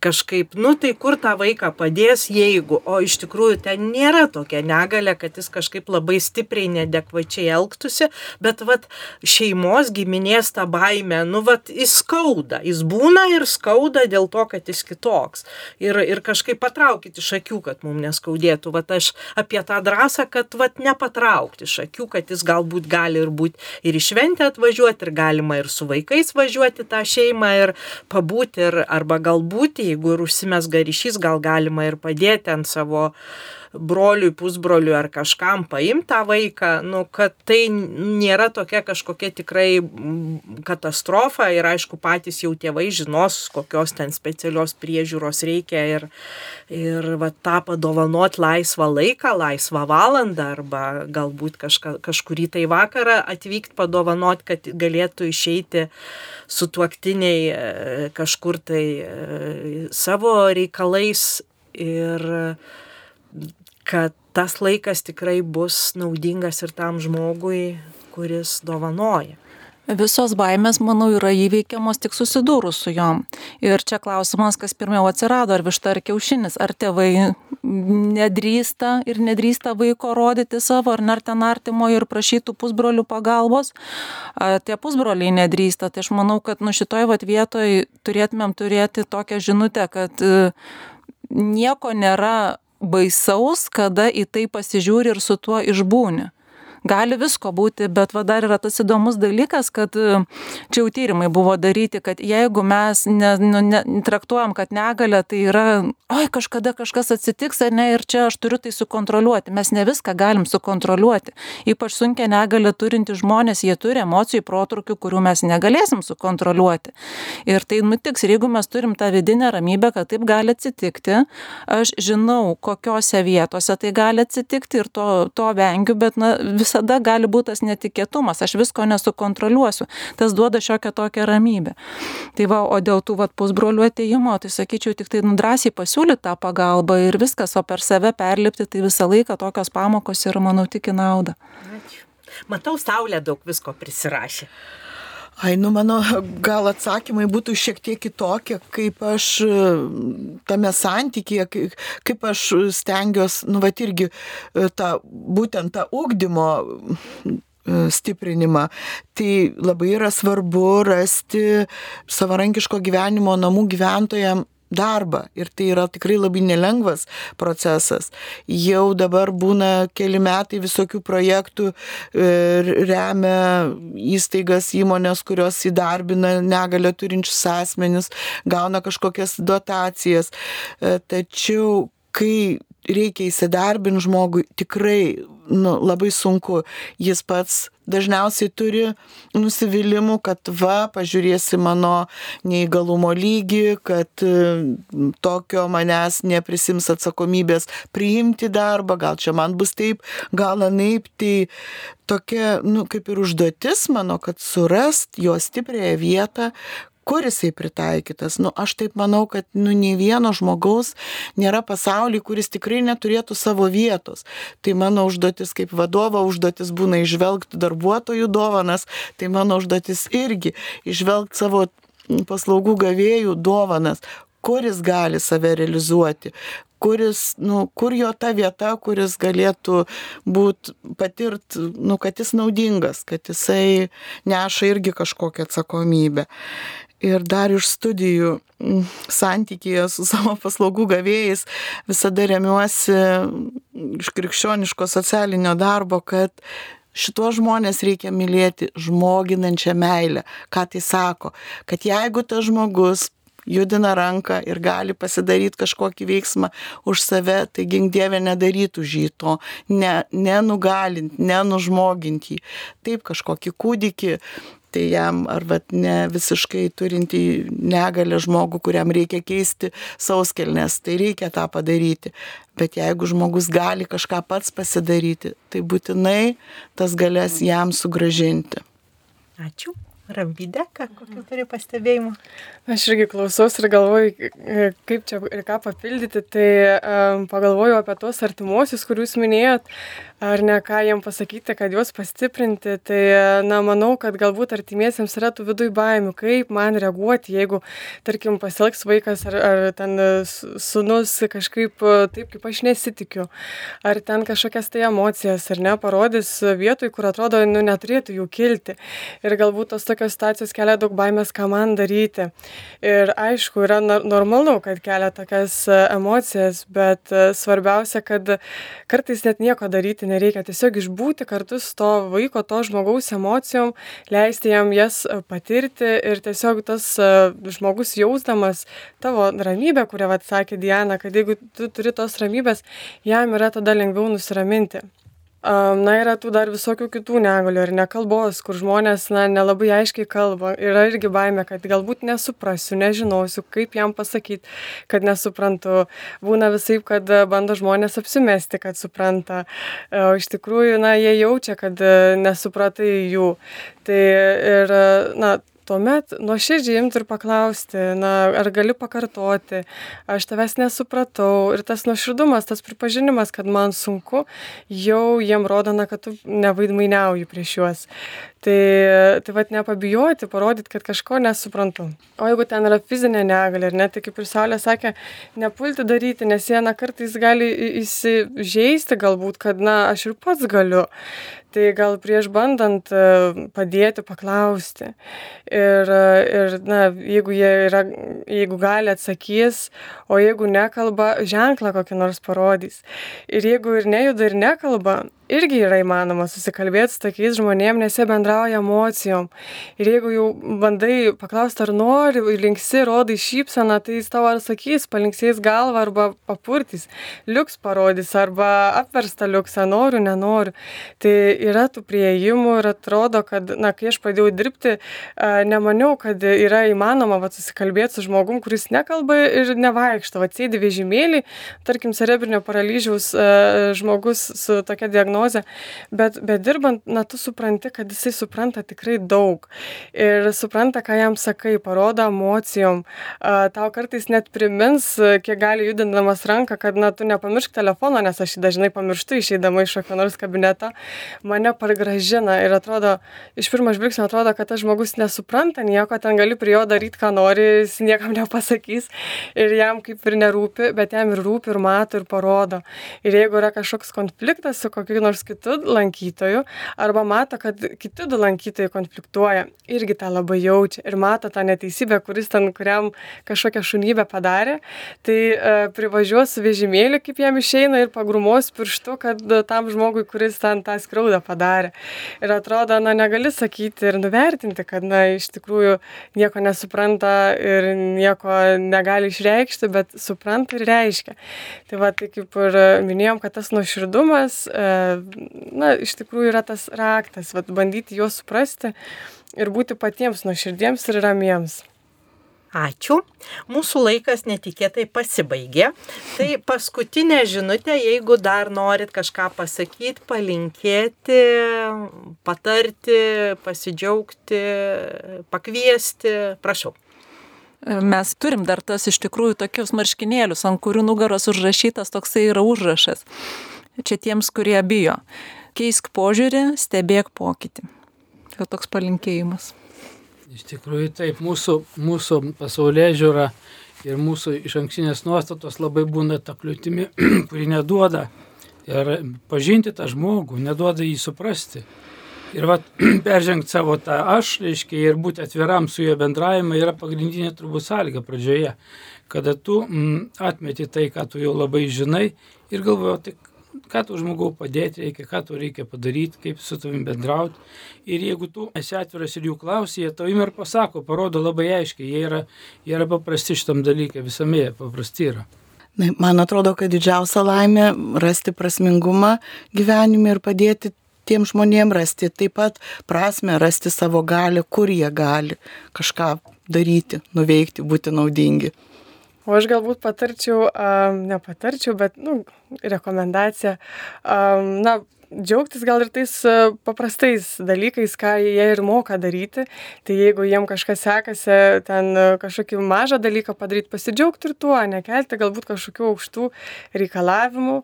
S1: kažkaip, nu tai kur tą vaiką padės, jeigu, o iš tikrųjų ten nėra tokia negalė, kad jis kažkaip labai stipriai nedekvačiai elgtųsi, bet vat šeimos giminės tą baimę, nu vat jis skauda, jis būna ir skauda dėl to, kad jis kitoks ir, ir kažkaip patraukit iš akių, kad mums neskaudėtų. Vat aš apie tą drąsą, kad vat nepatraukti iš akių, kad jis galbūt gali ir būti ir išventę atvažiuoti, ir galima ir su vaikais važiuoti tą šeimą ir pabūti, ir, arba galbūt, jeigu ir užsimesga ryšys, gal galima ir padėti ant savo broliui, pusbroliui ar kažkam paimti tą vaiką, nu, kad tai nėra tokia kažkokia tikrai katastrofa ir aišku patys jau tėvai žinos, kokios ten specialios priežiūros reikia ir, ir va, tą padovanot laisvą laiką, laisvą valandą arba galbūt kažka, kažkurį tai vakarą atvykti padovanot, kad galėtų išeiti su tuoktiniai e, kažkur tai e, savo reikalais ir kad tas laikas tikrai bus naudingas ir tam žmogui, kuris dovanoja.
S2: Visos baimės, manau, yra įveikiamos tik susidūrus su jom. Ir čia klausimas, kas pirmiau atsirado, ar višta ar kiaušinis, ar tėvai nedrįsta ir nedrįsta vaiko rodyti savo, ar ar ten artimo ir prašytų pusbrolių pagalbos, ar tie pusbroliai nedrįsta. Tai aš manau, kad nu šitoj vat vietoj turėtumėm turėti tokią žinutę, kad e, nieko nėra baisaus, kada į tai pasižiūri ir su tuo išbūni gali visko būti, bet va dar yra tas įdomus dalykas, kad e, čia jau tyrimai buvo daryti, kad jeigu mes ne, nu, ne, traktuojam, kad negalė tai yra, oi, kažkada kažkas atsitiks ar ne, ir čia aš turiu tai sukontroliuoti. Mes ne viską galim sukontroliuoti. Ypač sunkia negalė turinti žmonės, jie turi emocijų protrukių, kurių mes negalėsim sukontroliuoti. Ir tai nutiks. Ir jeigu mes turim tą vidinę ramybę, kad taip gali atsitikti, aš žinau, kokiose vietose tai gali atsitikti ir to, to vengiu, bet na, visą visada gali būti tas netikėtumas, aš visko nesukontroliuosiu. Tas duoda šiokią tokią ramybę. Tai va, o dėl tų vat, pusbrolių ateimo, tai sakyčiau, tik tai nudrasiai pasiūlyti tą pagalbą ir viskas, o per save perlipti, tai visą laiką tokios pamokos yra, manau, tik į naudą.
S1: Ačiū. Matau, Saulė daug visko prisirašė.
S3: Ai, nu mano gal atsakymai būtų šiek tiek kitokie, kaip aš e, tame santykėje, kaip aš stengiuosi, nu, va irgi e, tą, būtent tą ugdymo e, stiprinimą. Tai labai yra svarbu rasti savarankiško gyvenimo namų gyventojams darbą ir tai yra tikrai labai nelengvas procesas. Jau dabar būna keli metai visokių projektų, e, remia įstaigas, įmonės, kurios įdarbina negalę turinčius asmenis, gauna kažkokias dotacijas. E, tačiau kai reikia įsidarbinti žmogui, tikrai nu, labai sunku. Jis pats dažniausiai turi nusivylimų, kad va, pažiūrėsi mano neįgalumo lygį, kad tokio manęs neprisims atsakomybės priimti darbą, gal čia man bus taip, gal anaip. Tai tokia, nu, kaip ir užduotis mano, kad surast jo stipriąją vietą, kur jisai pritaikytas. Nu, aš taip manau, kad nu, nei vieno žmogaus nėra pasaulyje, kuris tikrai neturėtų savo vietos. Tai mano užduotis kaip vadovo užduotis būna išvelgti darbuotojų dovanas, tai mano užduotis irgi išvelgti savo paslaugų gavėjų dovanas, kur jis gali save realizuoti, kuris, nu, kur jo ta vieta, kuris galėtų būti patirt, nu, kad jis naudingas, kad jisai neša irgi kažkokią atsakomybę ir dar iš studijų santykėje su savo paslaugų gavėjais visada remiuosi iš krikščioniško socialinio darbo, kad šitos žmonės reikia mylėti žmoginančią meilę. Ką tai sako? Kad jeigu tas žmogus judina ranką ir gali pasidaryti kažkokį veiksmą už save, tai gink Dieve nedarytų žyto, ne, nenugalint, nenužmogint jį. Taip kažkokį kūdikį tai jam ar vat ne visiškai turintį negalę žmogų, kuriam reikia keisti sauskelnes, tai reikia tą padaryti. Bet jeigu žmogus gali kažką pats pasidaryti, tai būtinai tas galės jam sugražinti.
S1: Ačiū. Ramvidė, kokiu turi pastebėjimų?
S4: Aš irgi klausaus ir galvoju, kaip čia ir ką papildyti, tai um, pagalvoju apie tos artimuosius, kuriuos minėjot, ar ne ką jiem pasakyti, kad juos pastiprinti, tai, na, manau, kad galbūt artimiesiems yra tų vidui baimių, kaip man reaguoti, jeigu, tarkim, pasielgs vaikas ar, ar ten sunus kažkaip taip, kaip aš nesitikiu, ar ten kažkokias tai emocijas, ar ne, parodys vietoj, kur atrodo, nu, neturėtų jų kilti. Ir galbūt tos tokios situacijos kelia daug baimės, ką man daryti. Ir aišku, yra normalu, kad kelia tokias emocijas, bet svarbiausia, kad kartais net nieko daryti nereikia, tiesiog išbūti kartu su to vaiko, to žmogaus emocijom, leisti jam jas e, patirti ir tiesiog tas e, žmogus jausdamas tavo ramybę, kurią atsakė Diana, kad jeigu tu turi tos ramybės, jam yra tada lengviau nusiraminti. Na, yra tų dar visokių kitų negalių ir nekalbos, kur žmonės, na, nelabai aiškiai kalba. Yra irgi baime, kad galbūt nesuprasiu, nežinosiu, kaip jam pasakyti, kad nesuprantu. Būna visai, kad bando žmonės apsimesti, kad supranta. O iš tikrųjų, na, jie jaučia, kad nesupratai jų. Tai ir, na, tuomet nuoširdžiai imti ir paklausti, na, ar gali pakartoti, aš tavęs nesupratau. Ir tas nuoširdumas, tas pripažinimas, kad man sunku, jau jiem rodo, na, kad tu nevaidmainiauji prieš juos. Tai, tai vad nepabijoti, parodyti, kad kažko nesuprantu. O jeigu ten yra fizinė negalė, ir net, tai kaip ir Saulė sakė, nepulti daryti, nes jie, na, kartais gali įsižeisti galbūt, kad, na, aš ir pats galiu tai gal prieš bandant e, padėti paklausti. Ir, e, ir na, jeigu jie yra, jeigu gali atsakys, o jeigu nekalba, ženklą kokį nors parodys. Ir jeigu ir nejuda ir nekalba, irgi yra įmanoma susikalbėti su tokiais žmonėm, nes jie bendrauja emocijom. Ir jeigu jau bandai paklausti, ar nori, linksi, rodai šypseną, tai jis tau ar sakys, palinksės galvą arba papurtys, liuks parodys arba apversta liuksą, noriu, nenoriu. Tai yra tų prieimų ir atrodo, kad, na, kai aš pradėjau dirbti, nemaniau, kad yra įmanoma va, susikalbėti su žmogum, kuris nekalba ir nevaikšto, va, sėdi vežimėlį, tarkim, cerebrinio paralyžiaus žmogus su tokia diagnoze diagnozę, bet, bet dirbant, na, tu supranti, kad jisai supranta tikrai daug ir supranta, ką jam sakai, parodo emocijom, tau kartais net primins, kiek gali judindamas ranką, kad, na, tu nepamiršk telefono, nes aš jį dažnai pamirštu išeidama iš kokio nors kabineto, mane pargražina ir atrodo, iš pirmo žvilgsnio atrodo, kad tas žmogus nesupranta nieko, ten gali prie jo daryti, ką nori, jis niekam nepasakys ir jam kaip ir nerūpi, bet jam ir rūpi, ir mato, ir parodo. Ir jeigu yra kažkoks konfliktas su kokiu nors kitu lankytoju, arba mato, kad kiti du lankytojai konfliktuoja, irgi tą labai jaučia ir mato tą neteisybę, kuris ten kuriam kažkokią šunybę padarė, tai e, privažiuos su vežimėliu, kaip jam išeina ir pagrumos pirštu, kad tam žmogui, kuris ten tą skriaudą padarė. Ir atrodo, na, negali sakyti ir nuvertinti, kad, na, iš tikrųjų nieko nesupranta ir nieko negali išreikšti, bet supranta ir reiškia. Tai va, tai kaip ir minėjom, kad tas nuoširdumas, e, na, iš tikrųjų yra tas raktas, va, bandyti juos suprasti ir būti patiems nuoširdiems ir ramiems.
S1: Ačiū. Mūsų laikas netikėtai pasibaigė. Tai paskutinė žinutė, jeigu dar norit kažką pasakyti, palinkėti, patarti, pasidžiaugti, pakviesti, prašau.
S2: Mes turim dar tas iš tikrųjų tokius marškinėlius, ant kurių nugaros užrašytas toksai yra užrašas. Čia tiems, kurie bijo. Keisk požiūrį, stebėk pokytį. Tai toks palinkėjimas.
S5: Iš tikrųjų taip, mūsų, mūsų pasaulyje žiūra ir mūsų iš ankstinės nuostatos labai būna ta kliūtimi, *clears throat* kuri neduoda ir pažinti tą žmogų, neduoda jį suprasti. Ir va, *clears throat* peržengti savo tą aš, reiškia, ir būti atviram su juo bendravimą yra pagrindinė turbūt sąlyga pradžioje, kada tu mm, atmeti tai, ką tu jau labai žinai ir galvoji, tai ką tu žmogau padėti reikia, ką tu reikia padaryti, kaip su tavim bendrauti. Ir jeigu tu esi atviras ir jų klausi, jie tavim ir pasako, parodo labai aiškiai, jie yra, jie yra paprasti šitam dalykui, visame jie paprasti yra.
S3: Na, man atrodo, kad didžiausia laimė rasti prasmingumą gyvenime ir padėti tiem žmonėm rasti taip pat prasme, rasti savo galę, kur jie gali kažką daryti, nuveikti, būti naudingi.
S4: O aš galbūt patarčiau, um, nepatarčiau, bet, nu, rekomendacija, um, na, džiaugtis gal ir tais paprastais dalykais, ką jie ir moka daryti. Tai jeigu jiem kažkas sekasi ten kažkokį mažą dalyką padaryti, pasidžiaugti ir tuo, nekelti galbūt kažkokių aukštų reikalavimų,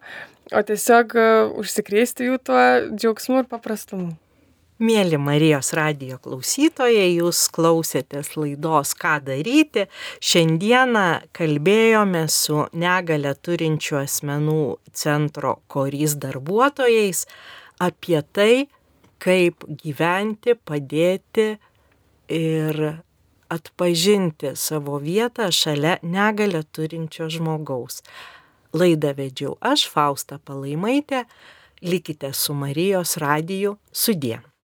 S4: o tiesiog užsikrėsti jų tuo džiaugsmu ir paprastumu.
S1: Mėly Marijos radio klausytojai, jūs klausėtės laidos Ką daryti. Šiandieną kalbėjome su negale turinčių asmenų centro korys darbuotojais apie tai, kaip gyventi, padėti ir atpažinti savo vietą šalia negalę turinčio žmogaus. Laidą vedžiau aš, Fausta Palaimaitė. Likite su Marijos radiju sudie.